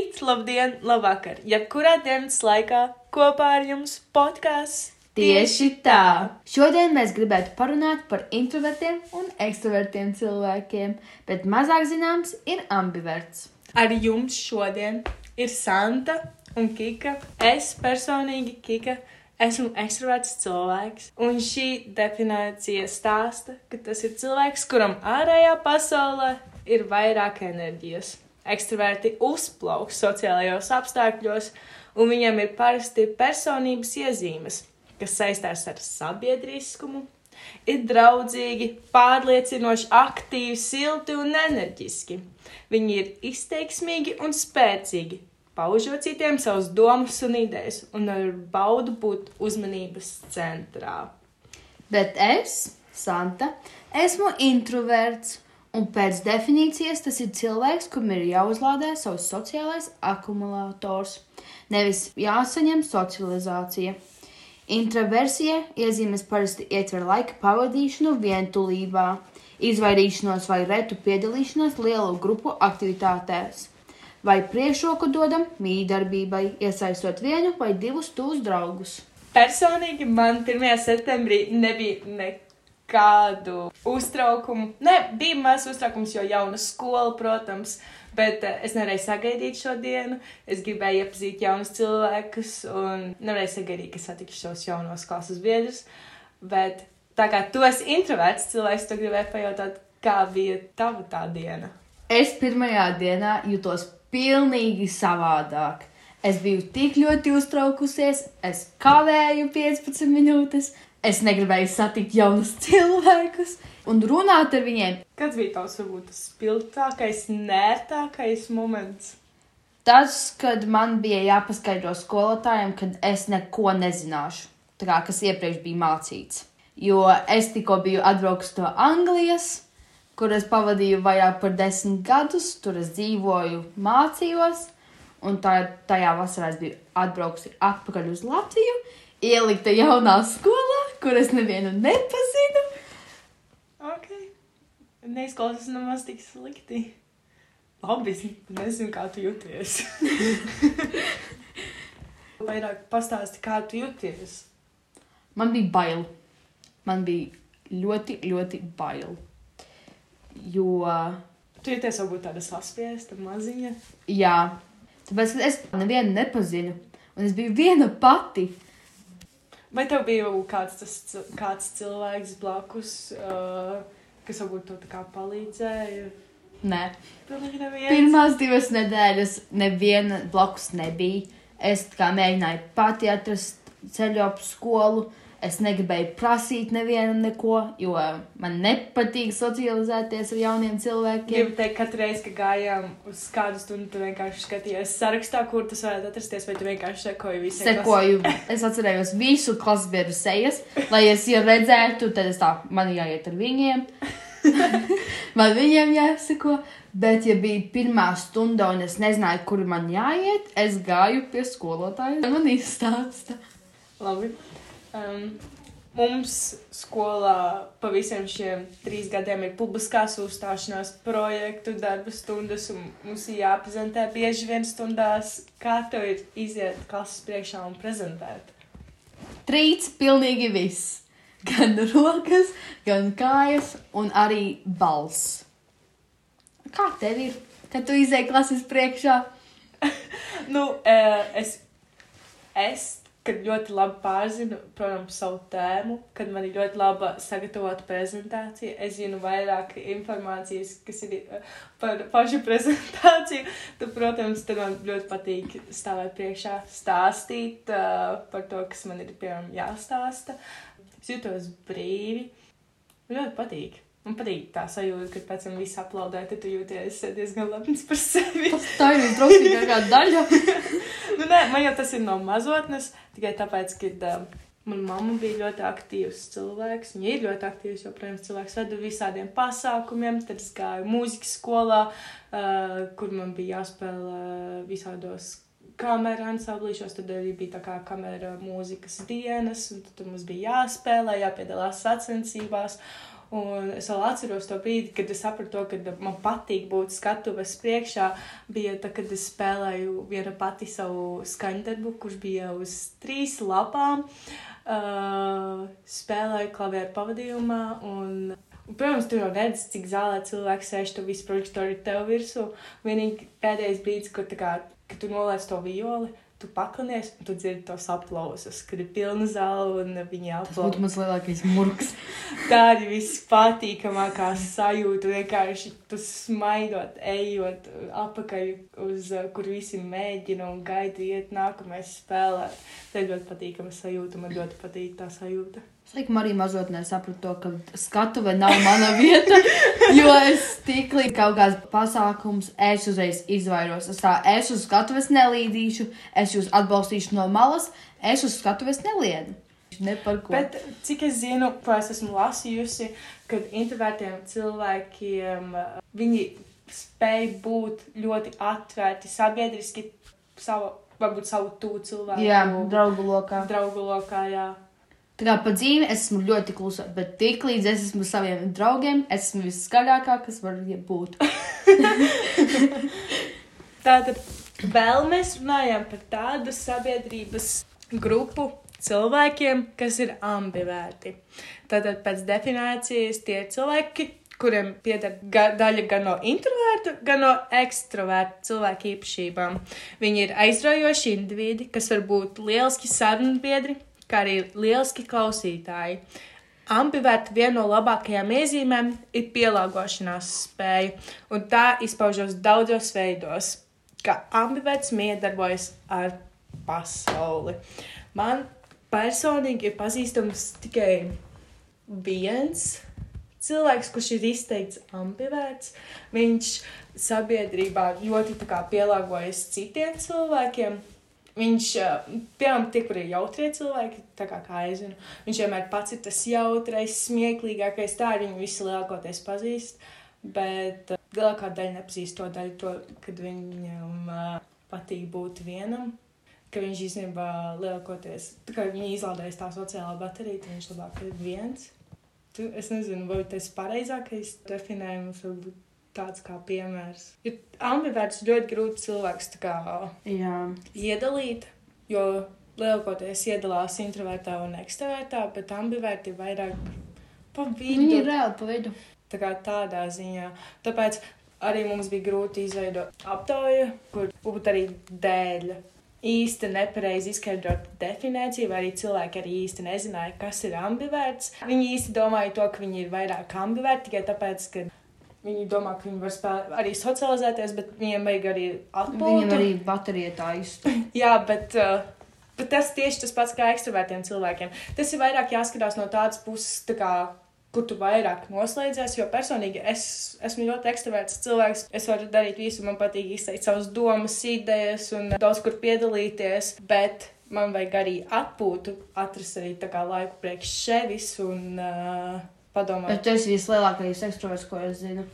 Labrīt, labdien, labvakar! Jebkurā dienas laikā kopā ar jums podkāsts. Tieši tā! Šodien mēs gribētu parunāt par introvertiem un ekstravertiem cilvēkiem, bet mazāk zināms ir ambiverts. Ar jums šodien ir Santa un Kika. Es personīgi, Kika, esmu ekstraverts cilvēks, un šī definīcija stāsta, ka tas ir cilvēks, kuram ārējā pasaulē ir vairāk enerģijas. Ekstraverti uzplauks sociālajos apstākļos, un viņiem ir parasti personības iezīmes, kas saistās ar sabiedriskumu, ir draudzīgi, pārliecinoši, aktīvi, silti un enerģiski. Viņi ir izteiksmīgi un spēcīgi, paužot citiem savus domas un idejas, un ar baudu būt uzmanības centrā. Bet es, Santa, esmu introverts. Un pēc definīcijas tas ir cilvēks, kuram ir jāuzlādē savs sociālais akumulators, nevis jāsaņem socializācija. Introversija iezīmes parasti ietver laika pavadīšanu vientulībā, izvairīšanos vai retu piedalīšanos lielu grupu aktivitātēs, vai priekšroku dodam mījdarbībai, iesaistot vienu vai divus tūs draugus. Personīgi man 1. septembrī nebija nekādu uztraukumu. Ne, bija mazs uztraukums, jo jauna skola, protams, bet uh, es nevarēju sagaidīt šo dienu. Es gribēju iepazīt jaunus cilvēkus un nevarēju sagaidīt, ka satikšu šos jaunos klases biedrus. Bet tā kā tu esi introverts cilvēks, tu gribēji pajautāt, kā bija tava tā diena? Es pirmajā dienā jutos pilnīgi savādāk. Es biju tik ļoti uztraukusies, es kavēju 15 minūtes, es negribēju satikt jaunus cilvēkus un runāt ar viņiem. Kāds bija tavs varbūt tas spilgtākais, nērtākais moments? Tas, kad man bija jāpaskaidro skolotājiem, ka es neko nezināšu, tā kā kas iepriekš bija mācīts. Jo es tikko biju atbraucis no Anglijas, kur es pavadīju vairāk par desmit gadus, tur es dzīvoju, mācījos, un tā, tajā vasarā es biju atbraukusi atpakaļ uz Latviju, ielikta jaunā skolā, kur es nevienu nepazinu. Ok. Neizklausās nemaz tik slikti. Labi, es nezinu, kā tu jūties. Vairāk pastāsti, kā tu jūties. Man bija bail. Man bija ļoti, ļoti bail. Jo, Tu jūties varbūt tāda saspiesta, maziņa. jā, tāpēc es nevienu nepazinu, un es biju viena pati. Vai tev bija kāds, tas, kāds cilvēks blakus, uh, kas varbūt to tā kā palīdzēja? Nē, pirmās divas nedēļas neviena blakus nebija. Es kā mēģināju pati atrast ceļu ap skolu. Es negribēju prasīt nevienam neko, jo man nepatīk socializēties ar jauniem cilvēkiem. Gribu teikt, ka katru reizi, kad gājām uz kādu stundu, tu vienkārši skatījies sarakstā, kur tas varētu atrasties, vai tu vienkārši sekoji visiem. Sekoju, es atcerējos visu klases biedru sejas, lai es jau redzētu, tad es tā, man jāiet ar viņiem. man viņiem jāsako, bet, ja bija pirmā stunda un es nezināju, kur man jāiet, es gāju pie skolotāja. Man izstāsta. Labi. Um, mums skolā pa visiem šiem trīs gadiem ir publiskās uzstāšanās projektu, darba stundas, un mums ir jāprezentē bieži vien stundās, kā tev ir iziet klases priekšā un prezentēt. Trīts pilnīgi viss. Gan rokas, gan kājas, un arī balss. Kā tev ir, kad tu izēji klases priekšā? Nu, eh, es, es kad ļoti labi pārzinu, protams, savu tēmu, kad man ir ļoti laba sagatavota prezentācija. Es zinu vairāk informācijas, kas ir eh, par pašu prezentāciju. Tad, protams, tad man ļoti patīk stāvēt priekšā, stāstīt uh, par to, kas man ir, piemēram, jāstāsta. Es jūtos brīvi. Man ļoti patīk. Man patīk tā sajūta, kad pēc tam viss aplaudē, tad tu jūties diezgan lepns par sevi. Tā ir visdrausmīgākā daļa. nu, nē, man jau tas ir no mazotnes, tikai tāpēc, ka uh, manā mamma bija ļoti aktīvs cilvēks. Viņa ir ļoti aktīvs, joprojām cilvēks veda visādiem pasākumiem. Tad es gāju mūzikas skolā, uh, kur man bija jāspēlē visādos kamerā ansamblīšos, tad arī bija tā kā kamera mūzikas dienas, un tad mums bija jāspēlē, jāpiedalās sacensībās. Un es vēl atceros to brīdi, kad es sapratu, ka man patīk būt skatuves priekšā. Bija tā, kad es spēlēju viena pati savu skaņdarbu, kurš bija uz trīs lapām. Uh, spēlēju klavieru pavadījumā. Un, un, protams, tu jau redzi, cik zālē cilvēks sēž, tu visu projektoru tev virsū. Vienīgi pēdējais brīdis, kad, kā, kad tu nolaiž to violi tu paklinies, un tu dzirdi tos aplausus, kad ir pilna zāle un viņi Tas aplausa. būtu mans lielākais murgs. Tā ir vispatīkamākā sajūta. Vienkārši tu smaidot, ejot apakaļ, uz uh, kur visi mēģina un gaida iet nākamais spēlēt. Tā ir ļoti patīkama sajūta. Man ļoti patīk tā sajūta. Es laikam arī mazotnē sapratu to, ka skatuve nav mana vieta, jo es tiklīgi kaut kāds pasākums, es uzreiz izvairos. Es tā, es uz skatuves nelīdīšu, es jūs atbalstīšu no malas, es uz skatuves neliedu. Ne. Bet cik es zinu, ko es esmu lasījusi, kad introvertiem cilvēkiem uh, viņi spēj būt ļoti atvērti sabiedriski savu, varbūt savu tūlu cilvēku. Jā, draugu lokā. draugu lokā, jā. Tā kā pa dzīvi es esmu ļoti klusa, bet tiklīdz es esmu saviem draugiem, es esmu viskaļākā, kas var būt. Tātad vēl mēs runājam par tādu sabiedrības grupu cilvēkiem, kas ir ambivērti. Tātad pēc definīcijas tie cilvēki, kuriem pieder ga, daļa gan no introvertu, gan no ekstravertu cilvēku īpašībām. Viņi ir aizraujoši individi, kas var būt lieliski sarunbiedri, kā arī lieliski klausītāji. Ambivērta viena no labākajām iezīmēm ir pielāgošanās spēja, un tā izpaužas daudzos veidos, kā ambivērts miedarbojas ar pasauli. Man personīgi ir pazīstams tikai viens cilvēks, kurš ir izteikts ambivērts. Viņš sabiedrībā ļoti pielāgojas citiem cilvēkiem. Viņš, piemēram, tie, kur ir jautrie cilvēki, tā kā, kā es zinu, viņš vienmēr pats ir tas jautrais, smieklīgākais, tā arī viņu visi lielākoties pazīst. Bet lielākā daļa nepazīst to daļu, to, kad viņam uh, patīk būt vienam. Ka viņš īstenībā lielākoties, tā kā viņi izlādējas tā sociālā baterija, tad viņš labāk ir viens. Tu, es nezinu, vai tas ir pareizākais definējums, varbūt tāds kā piemērs. Ir ambivērts ļoti grūti cilvēks kā Jā, iedalīt, jo lielākoties iedalās introvertā un ekstravertā, bet ambivērti ir vairāk pa viņi ir vidu. reāli pa vidu. Tā kā tādā ziņā. Tāpēc arī mums bija grūti izveidot aptauju, kur būtu arī dēļ. Īsti nepareizi izskaidrot definīciju, vai arī cilvēki arī īsti nezināja, kas ir ambivērts. Viņi īsti domāja to, ka viņi ir vairāk ambivērti tikai tāpēc, ka viņi domā, ka viņi var spēlēt, arī socializēties, bet viņiem vajag arī atpūtu. Viņam arī baterija tā izsaka. Jā, bet, uh, bet tas tieši tas pats kā ekstravertiem cilvēkiem. Tas ir vairāk jāskatās no tādas puses, tā kā, kur tu vairāk noslēdzies. Jo personīgi es esmu ļoti ekstraverts cilvēks. Es varu darīt visu, man patīk izteikt savas domas, idejas un daudz kur piedalīties. Bet man vajag arī atpūtu, atrast arī laiku priekš sevis un uh, padomāt. Bet tu esi vislielākais ekstraverts, ko es zinu.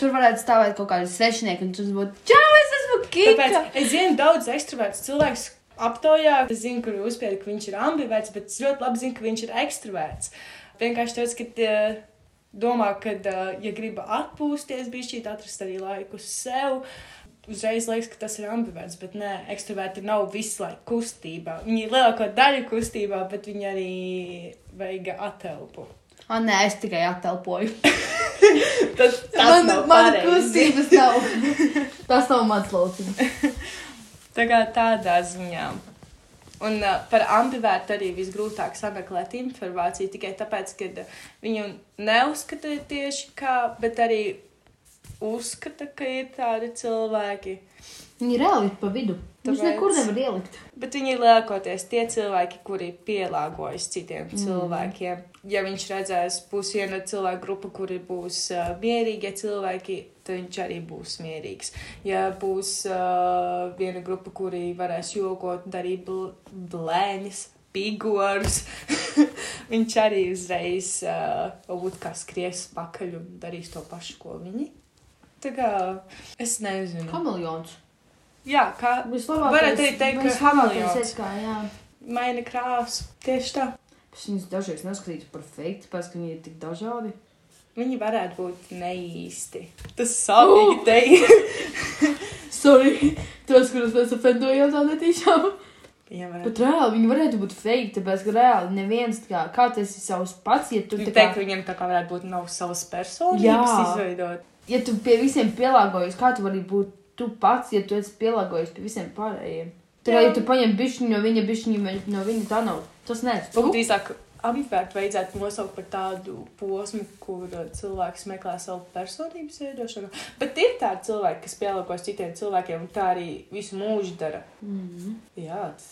Tur varētu stāvēt kaut kādi svešinieki, un tur būtu, čau, es esmu Kika! Tāpēc es zinu daudz ekstraverts cilvēks. Aptaujā es zinu, kur uzspēlēt, ka viņš ir ambivērts, bet es ļoti labi zinu, ka viņš ir ekstraverts. Vienkārši tāpēc, ka tie domā, ka, ja griba atpūsties, bija šī atrast arī laiku sev. Uzreiz liekas, ka tas ir ambivērts, bet nē, ekstraverti nav visu laiku kustībā. Viņi ir lielāko daļu kustībā, bet viņi arī vajag atelpu. Ah, nē, es tikai attelpoju. Tas, tas man man kustības nav. Tas nav mans lauciņš. Tā kā tādā ziņā. Un uh, par ambivērtu arī visgrūtāk sameklēt informāciju tikai tāpēc, ka uh, viņu neuzskata tieši kā, bet arī uzskata, ka ir tādi cilvēki. Viņi reāli ir pa vidu. Viņš Tāpēc- nekur nevar ielikt. Bet viņi ir lielākoties tie cilvēki, kuri pielāgojas citiem mm. cilvēkiem. Ja viņš redzēs, būs viena cilvēka grupa, kuri būs uh, mierīgie cilvēki, tad viņš arī būs mierīgs. Ja būs uh, viena grupa, kuri varēs jogot, darīt bl blēņas, pigorus, viņš arī uzreiz uh, kā skries pakaļ un darīs to pašu, ko viņi. Tā kā es nezinu. Kameleons. Jā, kā. Varētu arī teikt, ka jā. maina krāsu. Tieši tā. Es viņus dažreiz neskatītu par faktu, tāpēc, ka viņi ir tik dažādi. Viņi varētu būt neīsti. Tas sāpīgi teikt. Sorry, tos, kurus mēs ofendojām tā netīšām. Viņam Bet reāli viņi varētu būt fake, tāpēc ka reāli neviens kā, kā tas ir savs pats, ja tu tā teikt, kā, ka viņam tā kā varētu būt nav savas personības Jā. izveidot. ja tu pie visiem pielāgojies, kā tu vari būt tu pats, ja tu esi pielāgojies pie visiem pārējiem. Tā kā, ja tu paņem bišķiņu no viņa, bišķiņu no viņa, tā nav. Tas nē. Varbūt īsāk ambivērtu vajadzētu nosaukt par tādu posmu, kur uh, cilvēks meklē savu personības veidošanu. Bet ir tādi cilvēki, kas pielāgojas citiem cilvēkiem, un tā arī visu mūžu dara. Mm. Jā, tas,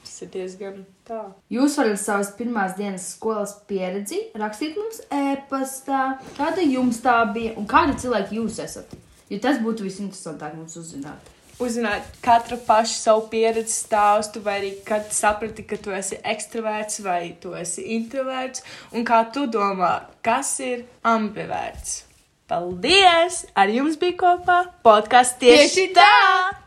tas ir diezgan tā. Jūs varat savas pirmās dienas skolas pieredzi rakstīt mums e-pastā. Kāda jums tā bija un kādi cilvēki jūs esat? Jo tas būtu visinteresantāk mums uzzināt. Uzzināt katru pašu savu pieredzi stāstu, vai arī kad saprati, ka tu esi ekstraverts vai tu esi introverts, un kā tu domā, kas ir ambivērts. Paldies! Ar jums bija kopā podkāsts tieši, Tieši tieši tā!